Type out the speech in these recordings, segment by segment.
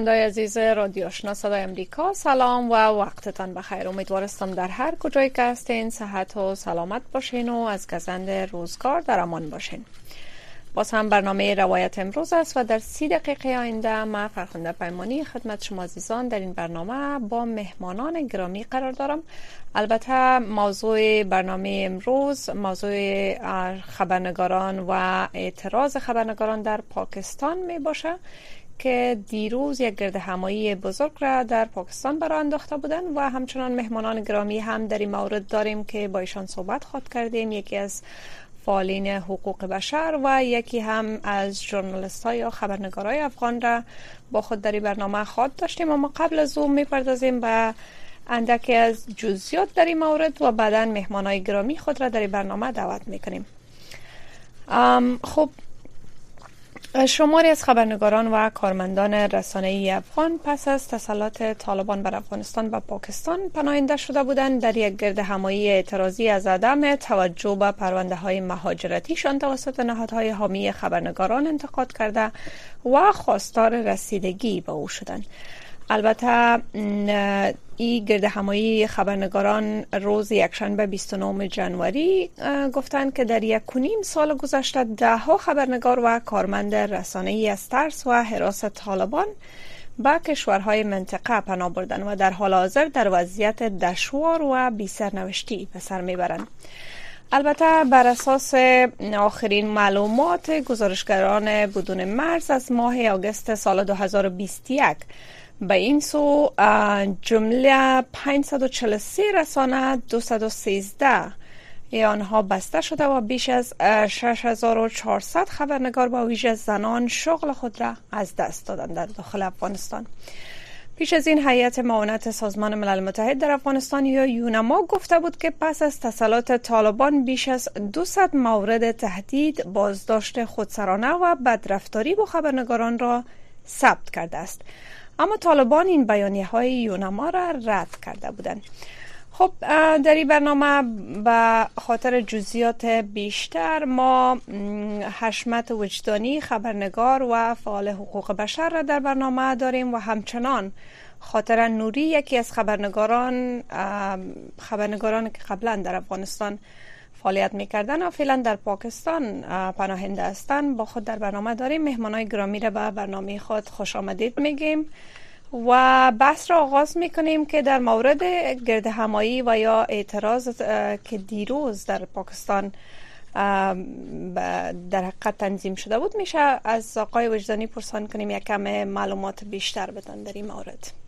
شنوندای عزیز رادیو صدای امریکا سلام و وقتتان بخیر. امیدوارستم در هر کجای که هستین صحت و سلامت باشین و از گزند روزگار در امان باشین. باز هم برنامه روایت امروز است و در سی دقیقه آینده ما فرخنده پیمانی خدمت شما عزیزان در این برنامه با مهمانان گرامی قرار دارم. البته موضوع برنامه امروز موضوع خبرنگاران و اعتراض خبرنگاران در پاکستان می باشه. که دیروز یک گرد همایی بزرگ را در پاکستان برای انداخته بودن و همچنان مهمانان گرامی هم در این مورد داریم که با ایشان صحبت خود کردیم. یکی از فعالین حقوق بشر و یکی هم از جورنالیست های یا خبرنگارای افغان را با خود در این برنامه خواهد داشتیم. اما قبل از او می‌پردازیم به اندکی از جزیات در این مورد و بعدا مهمان های گرامی خود را در برنامه دعوت می‌کنیم. خب شماری از خبرنگاران و کارمندان رسانه افغان پس از تسلط طالبان بر افغانستان و پاکستان پناهنده شده بودند در یک گرد همایی اعتراضی از عدم توجه به پرونده های مهاجرتیشان توسط نهادهای حامی خبرنگاران انتقاد کرده و خواستار رسیدگی به او شدند. البته ای گرد همایی خبرنگاران روز یکشنبه 29 جنوری گفتند که در یک کنیم سال گذشته ده ها خبرنگار و کارمند رسانه ای از ترس و حراس طالبان به کشورهای منطقه پناه بردن و در حال حاضر در وضعیت دشوار و بی سرنوشتی به سر می‌برند. البته بر اساس آخرین معلومات گزارشگران بدون مرز از ماه آگوست سال 2021 به این سو جمله 543 رسانه 213 آنها بسته شده و بیش از 6400 خبرنگار با ویژه زنان شغل خود را از دست دادند در داخل افغانستان. پیش از این هیئت معاونت سازمان ملل متحد در افغانستان یا یونما گفته بود که پس از تسلط طالبان بیش از 200 مورد تهدید بازداشت خودسرانه و بدرفتاری با خبرنگاران را ثبت کرده است. اما طالبان این بیانیه های یونما را رد کرده بودند. خب در این برنامه به خاطر جزئیات بیشتر ما حشمت وجدانی خبرنگار و فعال حقوق بشر را در برنامه داریم و همچنان خاطر نوری یکی از خبرنگاران خبرنگاران که قبلا در افغانستان فعالیت می‌کردن و فعلا در پاکستان پناهنده هستند با خود در برنامه داریم. مهمان های گرامی را به برنامه خود خوش آمدید میگیم و بحث را آغاز می‌کنیم که در مورد گرد همایی و یا اعتراض که دیروز در پاکستان در حقیقت تنظیم شده بود میشه از آقای وجدانی پرسان کنیم یک کم معلومات بیشتر بدن در این مورد.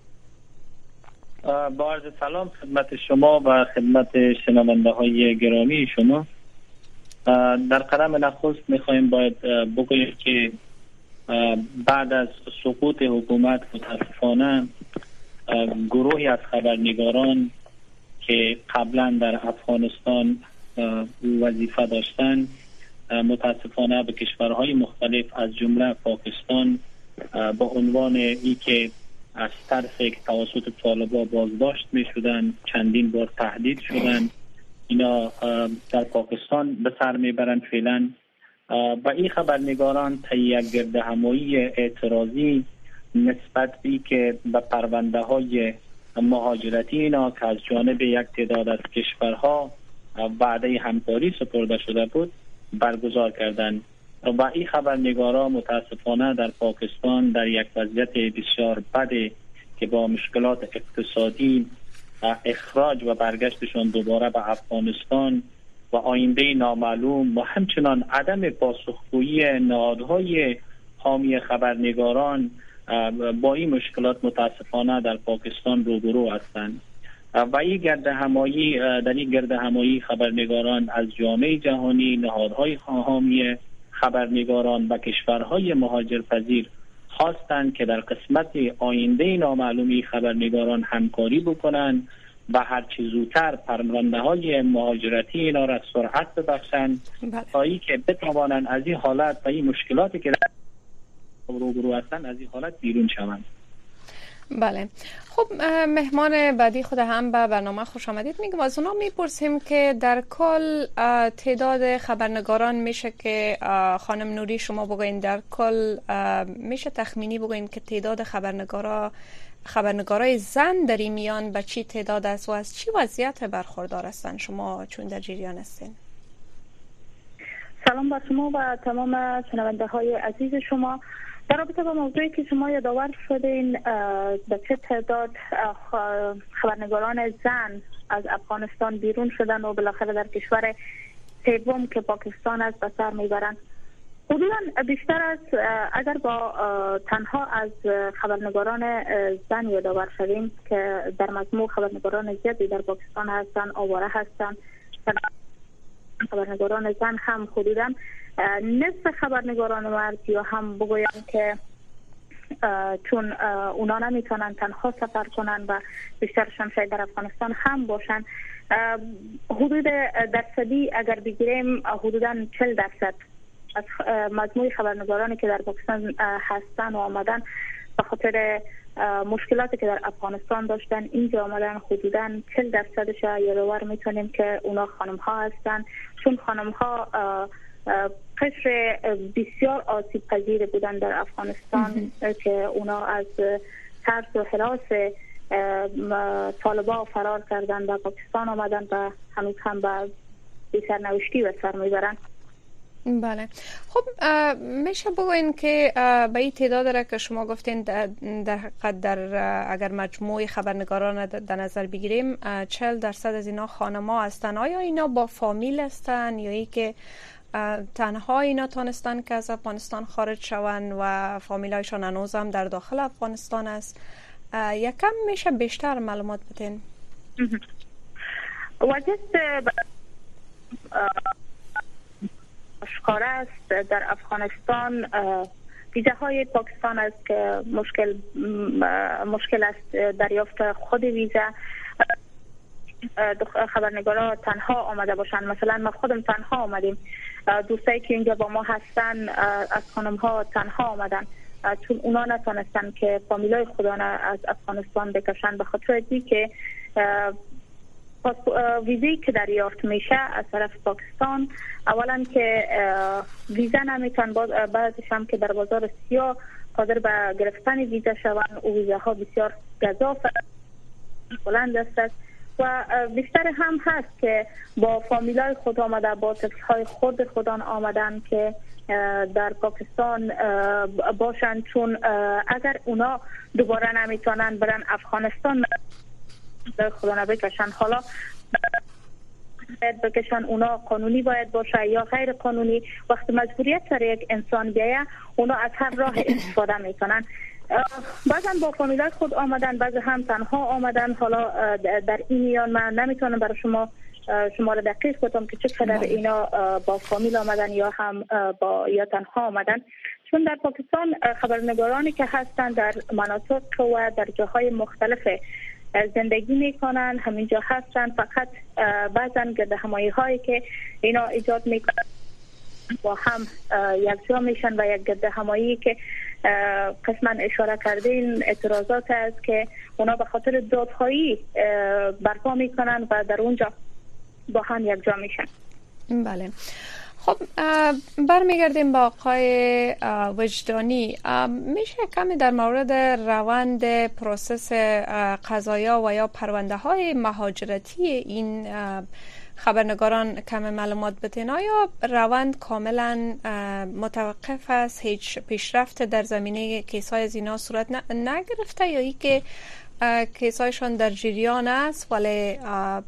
با عرض سلام خدمت شما و خدمت شنونده های گرامی شما. در قدم نخست می‌خوایم باید بگوییم که بعد از سقوط حکومت متاسفانه گروهی از خبرنگاران که قبلا در افغانستان وظیفه داشتن متاسفانه به کشورهای مختلف از جمله پاکستان با عنوان ای که از ترس که توسط طالبا بازداشت می شدن چندین بار تهدید شدن. اینا در پاکستان به سر می برند فعلا و این خبرنگاران تا یک گرد همایی اعتراضی نسبت بی که به پرونده های مهاجرتی اینا که از جانب یک تعداد از کشورها وعده همکاری سپرده شده بود برگزار کردند. و این خبرنگاران متاسفانه در پاکستان در یک وضعیت بسیار بده که با مشکلات اقتصادی اخراج و برگشتشان دوباره به افغانستان و آینده نامعلوم و همچنان عدم پاسخگویی نهادهای حامی خبرنگاران با این مشکلات متاسفانه در پاکستان روبرو هستند. و این گرد همایی در این گرد همایی خبرنگاران از جامعه جهانی نهادهای حامی خبرنگاران و کشورهای مهاجرپذیر خواستند که در قسمت آینده نامعلومی خبرنگاران همکاری بکنند و هرچی زودتر پرونده های مهاجرتی اینا را سرعت ببخشند بله. تا ای که بتوانند از این حالت و این مشکلاتی که روبرو هستند از این حالت بیرون شوند بله. خب مهمان بعدی خود هم به برنامه خوش آمدید. میگم از اونا می‌پرسیم که در کل تعداد خبرنگاران میشه که خانم نوری شما بگوین در کل میشه تخمینی بگوین که تعداد خبرنگارا خبرنگارای زن در این میان به چی تعداد است و از چی وضعیت برخوردار هستند شما چون در جریان هستین. سلام با شما و تمام شنونده های عزیز شما. در رابطه با موضوعی که شما یادآور شدین به چه تعداد خبرنگاران زن از افغانستان بیرون شدن و بالاخره در کشور سوم که پاکستان است به سر می‌برند. حدودا بیشتر از اگر با تنها از خبرنگاران زن یادآور شدیم که در مجموع خبرنگاران زیادی در پاکستان هستند آواره هستند خبرنگاران زن هم حدودا نصف خبرنگاران مرد یا هم بگویم که چون اونا نمی‌تونن تنها سفر کنن و بیشترشان شاید در افغانستان هم باشن. حدود درصدی اگر بگیریم حدودا 40 درصد از مجموع خبرنگارانی که در پاکستان هستن و آمدن به خاطر مشکلاتی که در افغانستان داشتن اینجا آمدن حدودا 40 درصدش یادآور می‌تونیم که اونا خانم ها هستن. چون خانم ها قشر بسیار آسیب پذیر بودن در افغانستان که اونا از ترس و حراس طالبا فرار کردن و پاکستان آمدن و هنوز هم به سرنوشتی و سر می‌برن بله. خب میشه بگوین که به این تعداد را که شما گفتین در, در اگر مجموع خبرنگاران در نظر بگیریم چل درصد از اینا خانما هستن. آیا اینا با فامیل هستن یا ای که تنها اینا تانستن که از افغانستان خارج شوند و فامیلایشان هنوز هم در داخل افغانستان است. یکم میشه بیشتر معلومات بتین وجه اشکار است در افغانستان. ویزه های پاکستان است که مشکل مشکل است دریافت خود ویزه خبرنگارا تنها آمده باشند. مثلا ما خودم تنها آمدیم. دوستایی که اینجا با ما هستن از خانم ها تنها آمدن. چون اونا نتونستن که فامیلای خدا از افغانستان بکشن به خاطر که ویزی که دریافت میشه از طرف پاکستان اولا که ویزا نمیتون بعدش هم که در بازار سیاه قادر به گرفتن ویزا شوند او ویزا ها بسیار گذاف بلند است. و بیشتر هم هست که با فامیلای خود آمده با های خود خودان آمدن که در پاکستان باشند چون اگر اونا دوباره نمی‌تونن برن افغانستان خدا نبکشن. حالا باید بکشن اونا قانونی باید باشه یا غیر قانونی. وقت مجبوریت سر یک انسان بیایه اونا از هر راه استفاده می‌کنن. بعضا با فامیلای خود آمدن بعضی هم تنها آمدن. حالا در این میان من نمی‌تونم برای شما شما را دقیق بودم که چقدر بله. اینا با فامیل آمدن یا هم با یا تنها آمدن. چون در پاکستان خبرنگارانی که هستند در مناطق و در جاهای مختلف زندگی می‌کنن همینجا هستن. فقط بعضا گرد همایی هایی که اینا ایجاد می‌کنن. با هم یک جا میشن و یک گرد همایی که قسما اشاره کردین اعتراضات است که اونا به خاطر دادخواهی برپا می‌کنن و در اونجا با هم یک جا میشن. بله. خب برمیگردیم با آقای وجدانی. میشه کمی در مورد روند process قضایا و یا پرونده های مهاجرتی این خبرنگاران کم معلومات بتین آیا روند کاملا متوقف است؟ هیچ پیشرفت در زمینه case های ازینا صورت نگرفته یا ای که کیسایشان در جریان است؟ ولی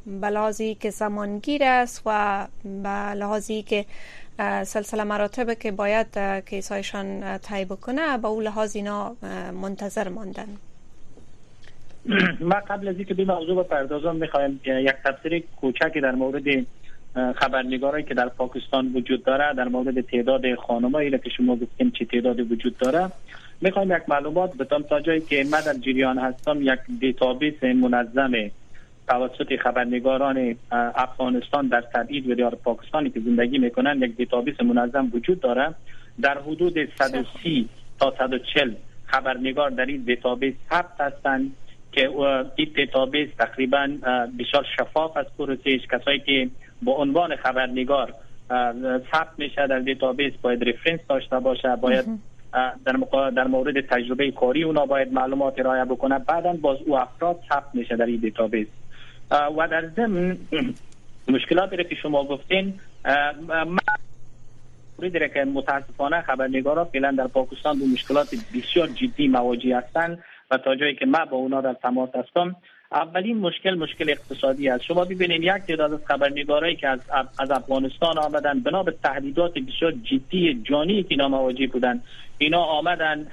به که زمانگیر است و به لحاظی که سلسله مراتب که باید کیسایشان تایی بکنه با اون لحاظ اینا منتظر ماندن. ما قبل از اینکه به موضوع بپردازم می‌خوایم یک تفسیر کوچکی در مورد خبرنگارایی که در پاکستان وجود داره در مورد تعداد خانمایی که شما گفتیم چه تعداد وجود داره. می‌خوایم یک معلومات بتم تا جایی که من در جریان هستم یک database منظم توسط خبرنگاران افغانستان در تبعید و دیار پاکستانی که زندگی می‌کنن یک database منظم وجود داره. در حدود 130 تا 140 خبرنگار در این database ثبت هستند. که این database تقریبا بسیار شفاف از process کسایی که با عنوان خبرنگار ثبت میشه در database باید reference داشته باشه باید در, در مورد تجربه کاری اونا باید معلومات ارائه بکنه. بعدا باز او افراد ثبت میشه در این database و در ضمن مشکلاتی که شما گفتین موردی که متاسفانه خبرنگارا فعلا در پاکستان به مشکلات بسیار جدی مواجه هستند. و تا جایی که ما با اونا در تماس هستم اولین مشکل مشکل اقتصادی است. شما ببینید یک تعداد از خبرنگارایی که از از افغانستان آمدن بنا به تهدیدات بسیار جدی جانی که اینا مواجه بودن. اینا آمدن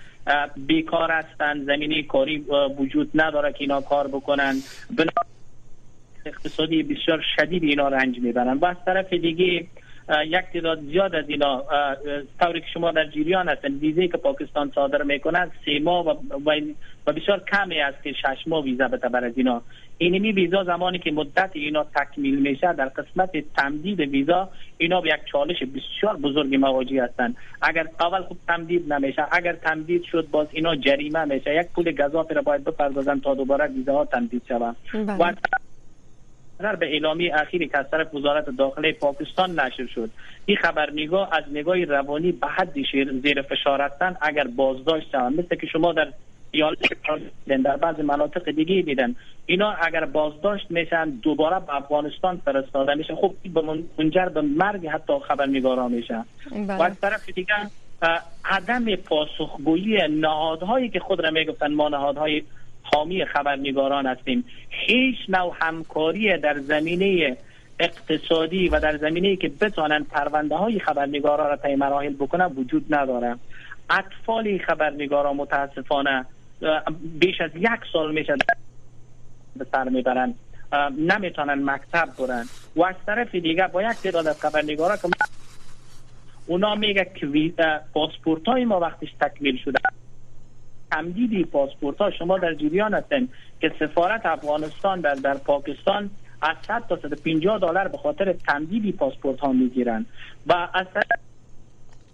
بیکار هستند زمینه کاری وجود نداره که اینا کار بکنن. بنا اقتصادی بسیار شدید اینا رنج می‌برن. و از طرف دیگه یک تعداد زیاد از اینا طوری که شما در جریان هستن ویزه که پاکستان صادر می‌کنه سه ماه و, و بسیار کمی است که شش ماه ویزا بر از اینا. اینمی ویزا زمانی که مدت اینا تکمیل میشه در قسمت تمدید ویزا اینا به یک چالش بسیار بزرگی مواجه هستند. اگر اول خوب تمدید نمیشه اگر تمدید شد باز اینا جریمه میشه. یک پول گذافی را باید بپردازن تا دوباره ویزا ها تمدید شود بله. نظر به اعلامی اخیری که از طرف وزارت داخله پاکستان نشر شد. این خبرنگار از نگاه روانی به حدی زیر فشار هستند اگر بازداشت شوند مثل که شما در در بعض مناطق دیگه دیدن. اینا اگر بازداشت میشن دوباره به افغانستان فرستاده میشه. خب به منجر به مرگ حتی خبرنگارا میشه. بله. و از طرف دیگه عدم پاسخگویی نهادهایی که خود را می‌گفتن ما نهادهای حامی خبرنگاران هستیم. هیچ نوع همکاری در زمینه اقتصادی و در زمینه که بتانند پرونده های خبرنگاران را طی مراحل بکنن وجود نداره. اطفال خبرنگاران متاسفانه بیش از یک سال میشه به سر می‌برن نمی‌تونن مکتب برن. و از طرف دیگه با یک تعداد از خبرنگارا که اونا میگه که پاسپورت های ما وقتش تکمیل شده. تمدیدی پاسپورت ها شما در جریان هستین که سفارت افغانستان در در پاکستان از 100 تا 150 دلار به خاطر تمدیدی پاسپورت ها می‌گیرن و از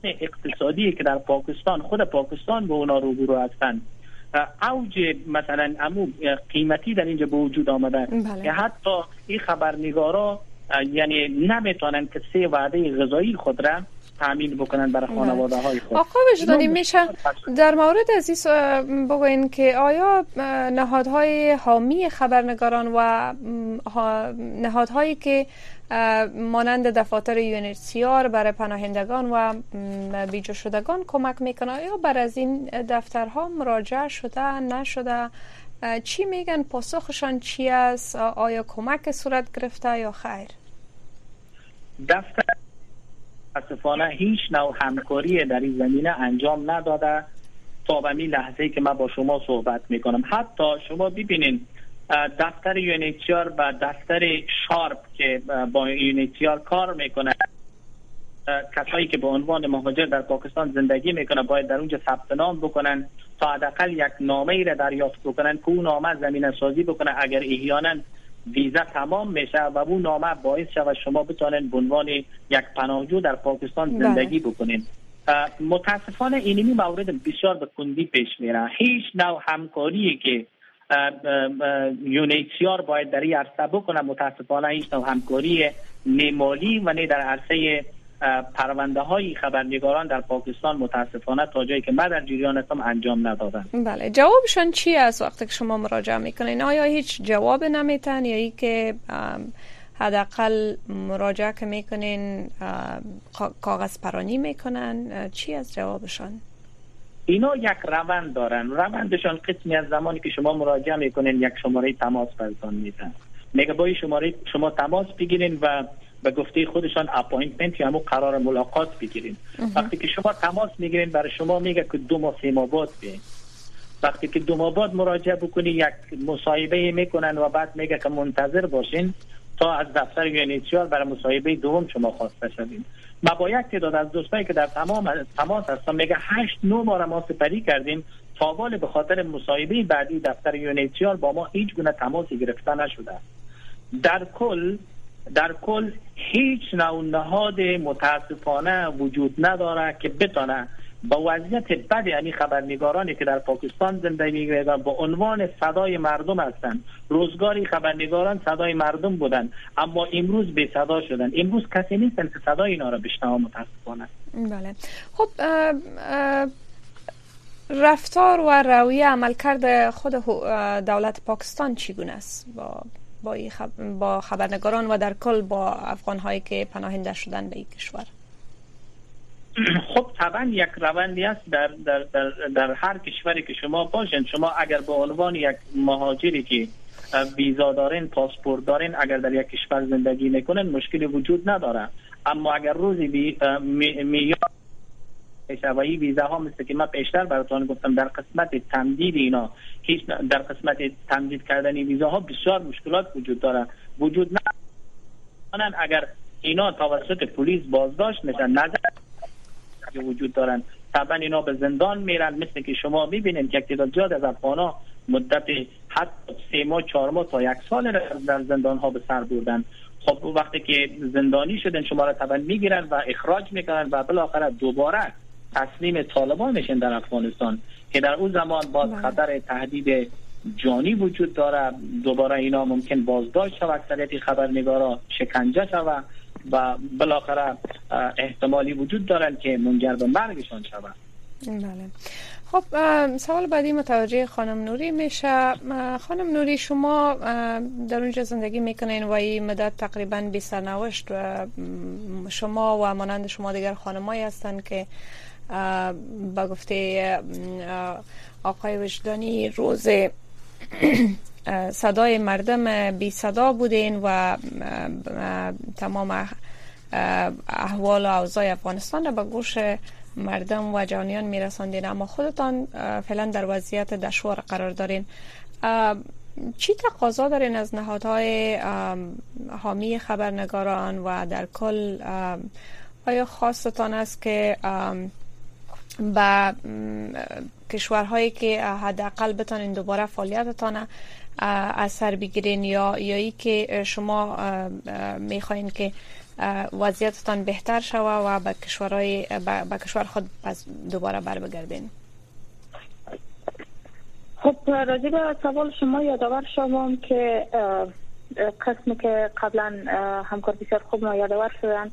اقتصادی که در پاکستان خود پاکستان به اونا روبرو هستند. اوج مثلا امو قیمتی در اینجا به وجود آمده. بله. که حتی این خبرنگارا یعنی نمی‌تونن که سه وعده غذایی خود را تامین بکنن برای بله. خانواده های خود آقا وجدانی میشه در مورد از این بگوین که آیا نهادهای حامی خبرنگاران و نهادهایی که مانند دفاتر یونیسیار برای پناهندگان و بیجا شدگان کمک می‌کنه آیا بر از این دفترها مراجعه شده نشده؟ چی میگن؟ پاسخشان چی است؟ آیا کمک صورت گرفته یا خیر؟ دفتر متاسفانه هیچ نوع همکاری در این زمینه انجام نداده. تا به این لحظه که من با شما صحبت می‌کنم. حتی شما ببینین دفتر یونیتیار و دفتر شارپ که با یونیتیار کار می‌کنه کسایی که به عنوان مهاجر در پاکستان زندگی می‌کنه باید در اونجا ثبت نام بکنن تا حداقل یک نامه ای را دریافت بکنن که اون نامه زمین سازی بکنه. اگر احیانا ویزا تمام میشه و اون نامه باعث شود شما بتونین به عنوان یک پناهجو در پاکستان بله. زندگی بکنین متاسفانه اینمی مورد بسیار به کندی پیش میره. هیچ نوع همکاری که یونیسیار باید در این عرصه بکنه. متاسفانه هیچ نوع همکاری نمالی و نه در عرصه پرونده های خبرنگاران در پاکستان متاسفانه تا جایی که من در جریان هستم انجام ندادن بله جوابشان چی است وقتی که شما مراجعه می‌کنین؟ آیا هیچ جواب نمیتن یا ای که حداقل مراجعه که می‌کنین کاغذ پرانی می‌کنن؟ چی از جوابشان؟ اینا یک روند دارن. روندشان قسمی از زمانی که شما مراجعه می‌کنین یک شماره تماس برتان میدن. میگه با شماره شما تماس بگیرین و به گفته خودشان appointment یا همون قرار ملاقات بگیرین وقتی که شما تماس می‌گیرین برای شما میگه که دو ماه سه ماه بعد بیاین وقتی که دو ماه بعد مراجعه بکنی یک مصاحبه می‌کنن و بعد میگه که منتظر باشین تا از دفتر UNHCR برای مصاحبه دوم شما خواسته شدین ما با یک تعداد از دوستایی که در تمام تماس هستن میگه هشت نو بار ما سپری کردیم تا به خاطر مصاحبه بعدی دفتر یونیسیال با ما هیچ گونه تماسی گرفته نشده. در کل در کل هیچ نوع نهاد متاسفانه وجود نداره که بتانه با وضعیت بد یعنی خبرنگارانی که در پاکستان زندگی میگردن با عنوان صدای مردم هستند روزگاری خبرنگاران صدای مردم بودند اما امروز به صدا شدن. امروز کسی نیستن که صدای اینا را بشنوه متاسفانه. بله. خب رفتار و رویه عملکرد خود دولت پاکستان چگونه است؟ با با, با خبرنگاران و در کل با افغان هایی که پناهنده شدن به این کشور. خب طبعا یک روندی است در, در, در, در هر کشوری که شما باشین. شما اگر به عنوان یک مهاجری که ویزا دارین پاسپورت دارین اگر در یک کشور زندگی می‌کنن مشکلی وجود نداره. اما اگر روزی بی می این ویزا ها مثل که من پیشتر براتون گفتم در قسمت تمدید اینا هیچ در قسمت تمدید کردن ویزا ها بسیار مشکلات وجود داره. وجود ندارن اگر اینا توسط پلیس بازداشت میشن نظر وجود دارن. طبعا اینا به زندان میرن مثل که شما می‌بینید که تعداد زیاد از افغان مدت حتی سه ماه چهار ماه تا یک سال در زندان ها به سر بردن. خب وقتی که زندانی شدن شما را طبعا می‌گیرن و اخراج می‌کنن و بالاخره دوباره تسلیم طالبان میشن در افغانستان که در اون زمان باز بله. خطر تهدید جانی وجود داره. دوباره اینا ممکن بازداشت شود اکثریت خبرنگارا شکنجه شود و بالاخره احتمالی وجود دارن که منجر به مرگشان شود. بله. خب سوال بعدی متوجه خانم نوری میشه. خانم نوری شما در اونجا زندگی می‌کنین و این مدت تقریبا بی سرنوشت و شما و مانند شما دیگر خانمایی هستند که با گفته آقای وجدانی روز صدای مردم بی صدا بودین و تمام احوال و اوضاع افغانستان را به گوش مردم و جانیان میرساندین. اما خودتان فعلا در وضعیت دشوار قرار دارین. چی تقاضا دارین از نهادهای حامی خبرنگاران و در کل؟ آیا خواستتان است که به کشورهایی که حداقل بتانین دوباره فعالیتتان اثر بگیرین یا یا ای که شما می‌خواین که وضعیتتان بهتر شوه و به کشورهای به کشور خود پس دوباره بر بگردین خب راجع به سوال شما یادآور شوم که قسمی که قبلا همکار بسیار خوب ما یادآور شدن.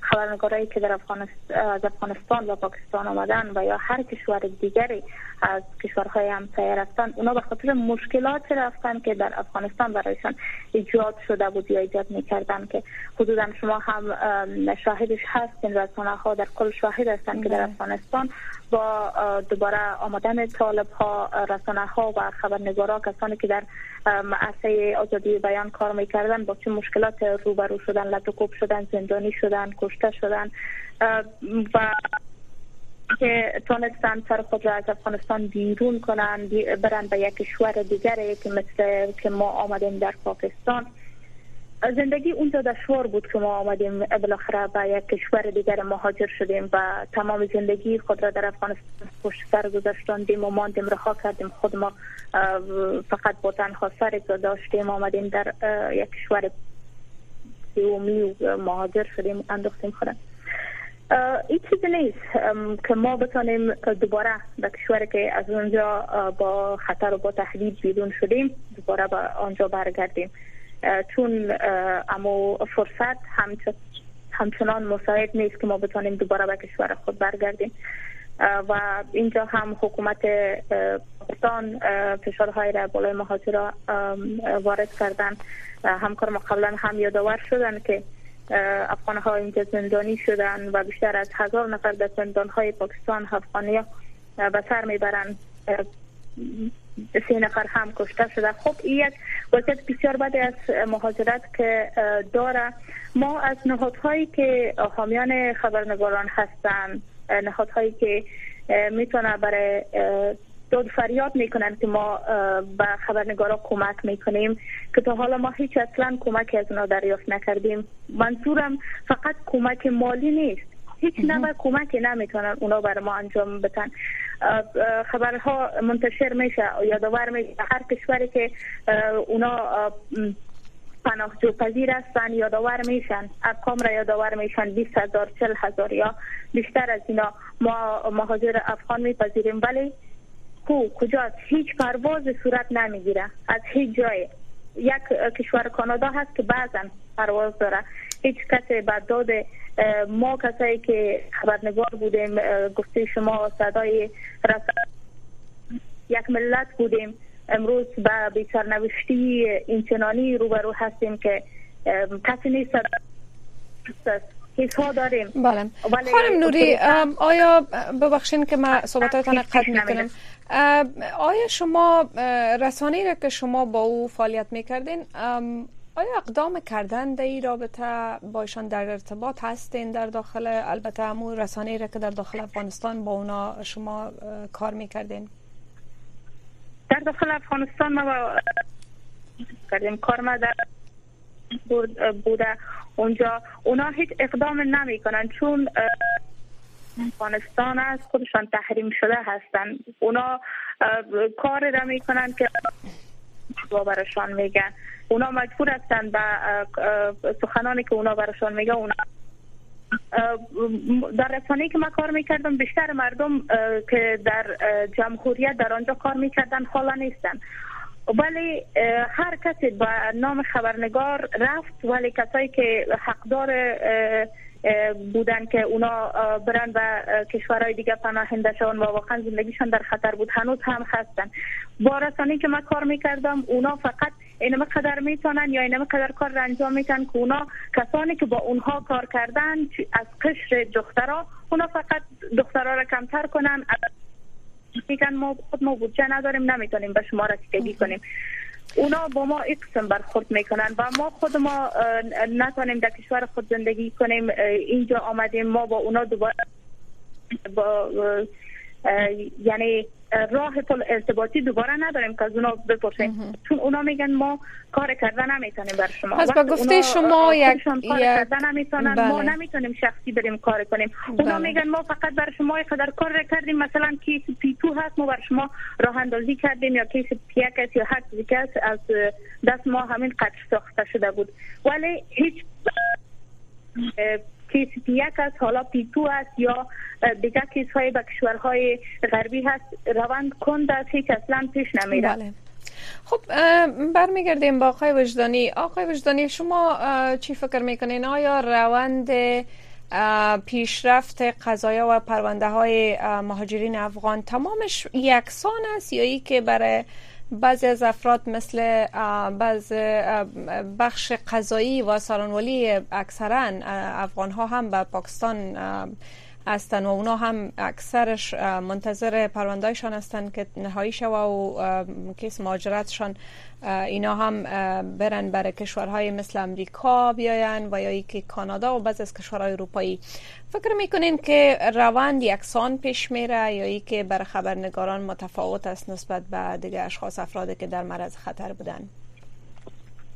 خبرنگارایی که در افغانستان از افغانستان و پاکستان آمدن و یا هر کشور دیگری از کشورهای همسایه رفتن اونا به خاطر مشکلات رفتن که در افغانستان برایشان ایجاد شده بود یا ایجاد می‌کردن که حدودا شما هم شاهدش هستین رسانه ها در کل شاهد هستن که در افغانستان با دوباره آمدن طالب ها رسانه ها و خبرنگارا کسانی که در عرصه آزادی بیان کار می‌کردن با چه مشکلات روبرو شدن لطکوب شدن زندانی شدن کشته شدن و که تونستن سر خود را از افغانستان بیرون کنن برن به یک کشور دیگری که مثل که ما آمدیم در پاکستان. زندگی اونجا دشوار بود که ما آمدیم بالاخره به یک کشور دیگر مهاجر شدیم و تمام زندگی خود را در افغانستان پشت سر گذاشتاندیم و ماندیم رها کردیم. خود ما فقط با تنها سر داشتیم آمدیم در یک کشور سیومی و مهاجر شدیم انداختیم خودم این چیزی نیست که ما بتانیم دوباره به کشوری که از اونجا با خطر و با تهدید بیرون شدیم دوباره به آنجا برگردیم. چون اما فرصت همچنان مساعد نیست که ما بتانیم دوباره به کشور خود برگردیم. و اینجا هم حکومت پاکستان فشارهای را بالای مهاجرا وارد کردن. همکار ما قبلا هم یادآور شدن که افغان ها اینجا زندانی شدن و بیشتر از هزار نفر در زندان های پاکستان افغانی به سر می‌برن سه نفر هم کشته شده. خب این یک وضعیت بسیار بدی از مهاجرت که داره. ما از نهادهایی که حامیان خبرنگاران هستند نهادهایی که می‌تونه برای داد فریاد می‌کنن که ما به خبرنگارا کمک می‌کنیم که تا حالا ما هیچ اصلا کمک از اونا دریافت نکردیم. منظورم فقط کمک مالی نیست. هیچ نوع کمکی نمی‌تونن اونا بر ما انجام بدن. خبرها منتشر میشه یادآور میشه. هر کشوری که اونا پناهجو پذیر هستن یادآور میشن. ارقام را یادآور میشن. 20 هزار 40 هزار یا بیشتر از اینا. ما مهاجر افغان میپذیریم. ولی کو کجاست؟ هیچ پرواز صورت نمی‌گیره. از هیچ جای. یک کشور کانادا هست که بعضا پرواز داره. هیچ کسی به داد ما کسایی که خبرنگار بودیم گفته شما صدای یک ملت بودیم. امروز به بیسرنوشتی اینچنانی روبرو هستیم که کسی نیست. حس داریم. بله. خانم نوری آیا ببخشین که ما صحبتاتان قطع می‌کنم آیا شما رسانه را که شما با او فعالیت می‌کردین آیا اقدام کردن در این رابطه با ایشان در ارتباط هستین در داخل؟ البته همون رسانه را که در داخل افغانستان با اونا شما کار می‌کردین؟ در داخل افغانستان ما کردیم. کار ما در بوده. اونجا اونا هیچ اقدام نمی کنن چون افغانستان از خودشان تحریم شده هستن. اونا کار را می‌کنن که برشان میگن. اونا مجبور هستن به سخنانی که اونا برشان میگه اونا در رسانه که ما کار می‌کردم بیشتر مردم که در جمهوریت در آنجا کار می‌کردن حالا نیستن. ولی هر کسی با نام خبرنگار رفت ولی کسایی که حقدار بودن که اونا برن و کشورهای دیگه پناهنده شون و واقعا زندگیشان در خطر بود. هنوز هم هستن. با رسانی که من کار می‌کردم اونا فقط اینمه قدر می‌تونن یا اینمه قدر کار را انجام میتن که اونا کسانی که با اونها کار کردن از قشر دخترها اونا فقط دخترها را کمتر کنن. میگن ما خود ما بودجه نداریم نمی‌تونیم به شما رسیدگی کنیم. اونا با ما این قسم برخورد می‌کنن و ما خود ما نتونیم در کشور خود زندگی کنیم اینجا آمدیم ما با اونا دوباره با یعنی راه پل ارتباطی دوباره نداریم که از اونا بپرسیم. چون اونا میگن ما کار کردن نمی‌تونیم بر شما. پس با گفته شما یک کار کردن نمی‌تونن بله. ما نمی‌تونیم شخصی بریم کار کنیم. اونا بله. میگن ما فقط بر شما قدر کار کردیم. مثلا case P2 هست ما بر شما راه اندازی کردیم یا case P1 یا هر چیزی که از دست ما همین قطع ساخته شده بود. ولی هیچ کیس پیک است حالا پیتو است یا دیگر های به کشورهای غربی هست روند کند است؟ هیچ اصلا پیش نمیره بله. خب برمیگردیم با آقای وجدانی. آقای وجدانی شما چی فکر می‌کنین؟ آیا روند پیشرفت قضایا و پرونده های مهاجرین افغان تمامش یکسان است یا ای که برای بعضی از افراد مثل بعض بخش قضایی و سالانولی اکثرا افغان ها هم به پاکستان هستن و اونا هم اکثرش منتظر پروندهشان هستن که نهایی شوه و کیس مهاجرتشان اینا هم برن برای کشورهای مثل امریکا بیاین و یا که کانادا و بعض از کشورهای اروپایی. فکر می‌کنین که روند یکسان پیش میره یا ای که برای خبرنگاران متفاوت است نسبت به دیگه اشخاص افرادی که در معرض خطر بودن؟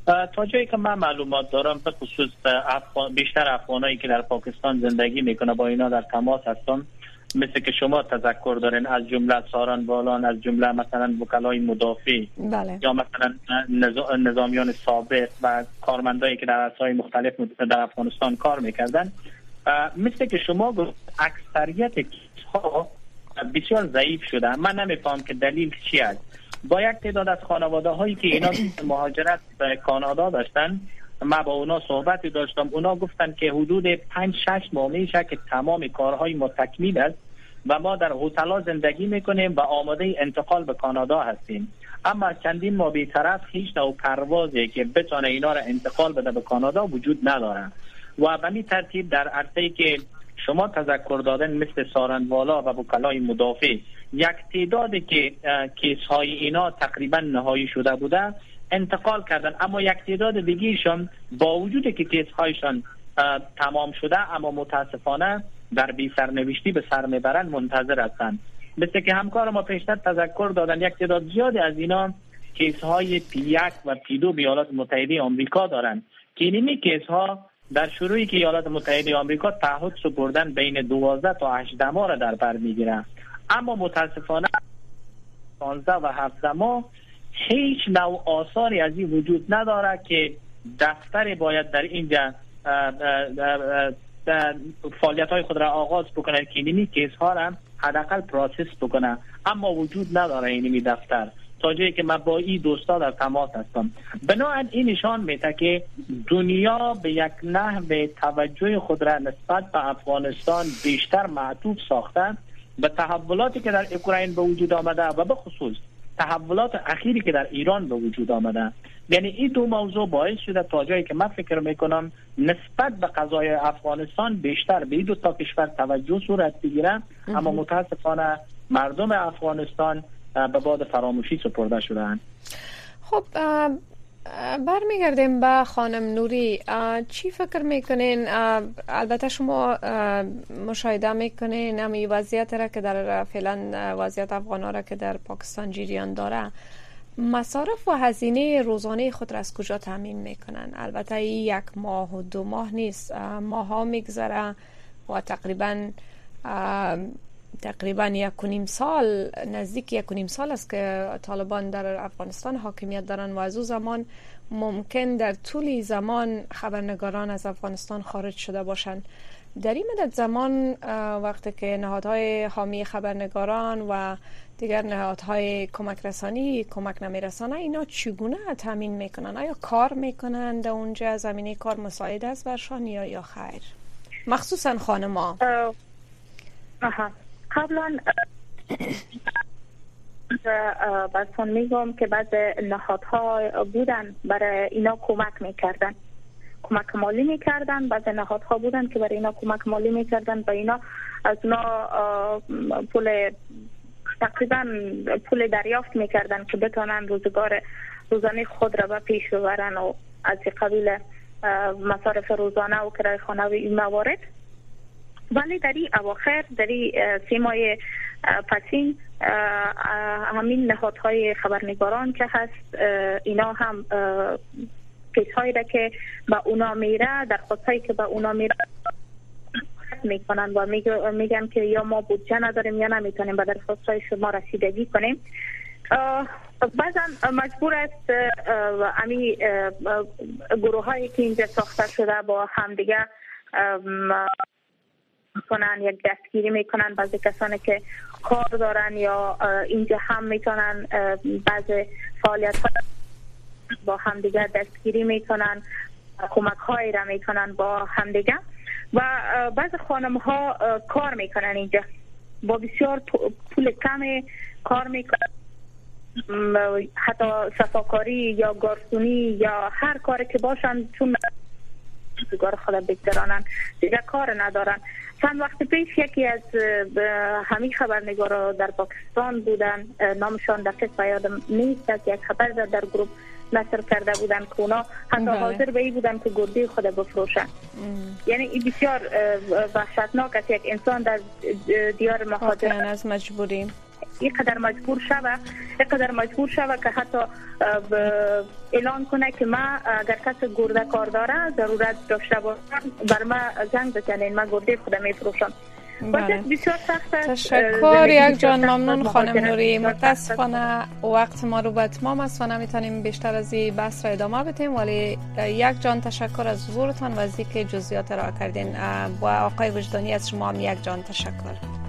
تا جایی که من معلومات دارم به خصوص افغان بیشتر افغانایی که در پاکستان زندگی می‌کنه با اینا در تماس هستم. مثل که شما تذکر دارین از جمله ساران بالان از جمله مثلا وکلای مدافع بله. یا مثلا نظامیان سابق و کارمندایی که در اسای مختلف در افغانستان کار می‌کردن. مثل که شما گفت اکثریت ها بسیار ضعیف شده. من نمیفهم که دلیل چی است. با یک تعداد از خانواده هایی که اینا مهاجرت به کانادا داشتن ما با اونا صحبتی داشتم. اونا گفتن که حدود 5 6 ماه میشه که تمام کارهای ما تکمیل است و ما در هتل زندگی می‌کنیم و آماده انتقال به کانادا هستیم. اما چندین ماه بیطرف هیچ نوع پروازی که بتونه اینا را انتقال بده به کانادا وجود نداره. و به ترتیب در عرصه که شما تذکر دادن مثل سارنوالا و وکلای مدافع یک تعدادی که case های اینا تقریبا نهایی شده بوده انتقال کردن. اما یک تعداد دیگیشان با وجود که case هایشان تمام شده اما متاسفانه در بی سرنوشتی به سر می‌برند منتظر هستند. مثل که همکار ما پیشتر تذکر دادن یک تعداد زیادی از اینا case های P یک و P دو به ایالات متحده آمریکا دارند. که اینمی case ها در شروعی که ایالات متحده آمریکا تعهد سپردن بین 12 تا 18 ماه را در بر می‌گیرند اما متاسفانه 15 و 17 ماه هیچ نوع آثاری از این وجود نداره که دفتر باید در اینجا فعالیت های خود را آغاز بکنه که اینمی case ها را حداقل process بکنه. اما وجود نداره اینمی دفتر. تا جایی که من با این دوستا در تماس هستم. بنابراین این نشان میده که دنیا به یک نحو توجه خود را نسبت به افغانستان بیشتر معطوف ساخته به تحولاتی که در اوکراین به وجود آمده و به خصوص تحولات اخیری که در ایران به وجود آمده. یعنی این دو موضوع باعث شده تا جایی که من فکر می‌کنم نسبت به قضای افغانستان بیشتر به این دو تا کشور توجه صورت بگیره. اما متاسفانه مردم افغانستان به باد فراموشی سپرده شدن. خب برمیگردیم به خانم نوری. چی فکر می‌کنین؟ البته شما مشاهده می‌کنین امی وضعیت را که در فعلا وضعیت افغان را که در پاکستان جریان داره. مصارف و هزینه روزانه خود را از کجا تعمین می‌کنن؟ البته یک ماه و دو ماه نیست. ماه ها میگذره و تقریبا تقریبا یک و نیم سال نزدیک یک و نیم سال است که طالبان در افغانستان حاکمیت دارن و از او زمان ممکن در طول زمان خبرنگاران از افغانستان خارج شده باشند. در این مدت زمان وقتی که نهادهای حامی خبرنگاران و دیگر نهادهای کمک رسانی کمک نمیرسانه اینا چگونه تامین می‌کنن؟ آیا کار می‌کنن در اونجا؟ زمینه کار مساعد است برشان یا یا خیر؟ مخصوصا خانما قبلا بازتون میگم که بعض نهادها بودن برای اینا کمک می‌کردن. کمک مالی می‌کردن بعض نهادها بودن که برای اینا کمک مالی می‌کردن. و اینا از اینا پول تقریبا پول دریافت می‌کردن که بتانن روزگار روزانه خود را به پیش ببرن و از قبیل مصارف روزانه و کرای خانه و این موارد. ولی در این اواخر در این سیمای پسین همین نهادهای خبرنگاران که هست اینا هم کیس هایی که به اونا میره در هایی که به اونا میره می‌کنن و میگن که یا ما بودجه نداریم یا نمی‌تونیم به درخواست های شما رسیدگی کنیم. بعضا مجبور است امی گروه هایی که اینجا ساخته شده با همدیگه کنن یک دستگیری می‌کنن بعضی کسانی که کار دارن یا اینجا هم می‌تونن بعض فعالیت با همدیگه دستگیری می‌کنن کمک هایی را می‌کنن با همدیگه و بعض خانم ها کار می‌کنن اینجا. با بسیار پول کم کار می‌کنن. حتی صفاکاری یا گارسونی یا هر کاری که باشن چون روزگار خود بگذرانن دیگه کار ندارن. چند وقت پیش یکی از همین خبرنگارا در پاکستان بودن. نامشان دقیق یادم نیست که یک خبر در گروه نشر کرده بودن که اونا حتی بله. حاضر به بودن که گرده خود بفروشن. یعنی این بسیار وحشتناک است. یک انسان در دیار مهاجرت از مجبوری قدر مجبور شوه قدر مجبور شوه که حتی اعلان کنه که ما اگر کس گرده کار داره ضرورت داشته باشم بر ما زنگ بزنین. ما گرده خودم میفروشم بله. تشکر یک جان ممنون خانم نوری. متاسفانه وقت ما رو به اتمام است و نمی‌تونیم بیشتر از این بحث را ادامه بدیم ولی یک جان تشکر از حضورتان و از اینکه جزئیات را کردین. با آقای وجدانی از شما هم یک جان تشکر.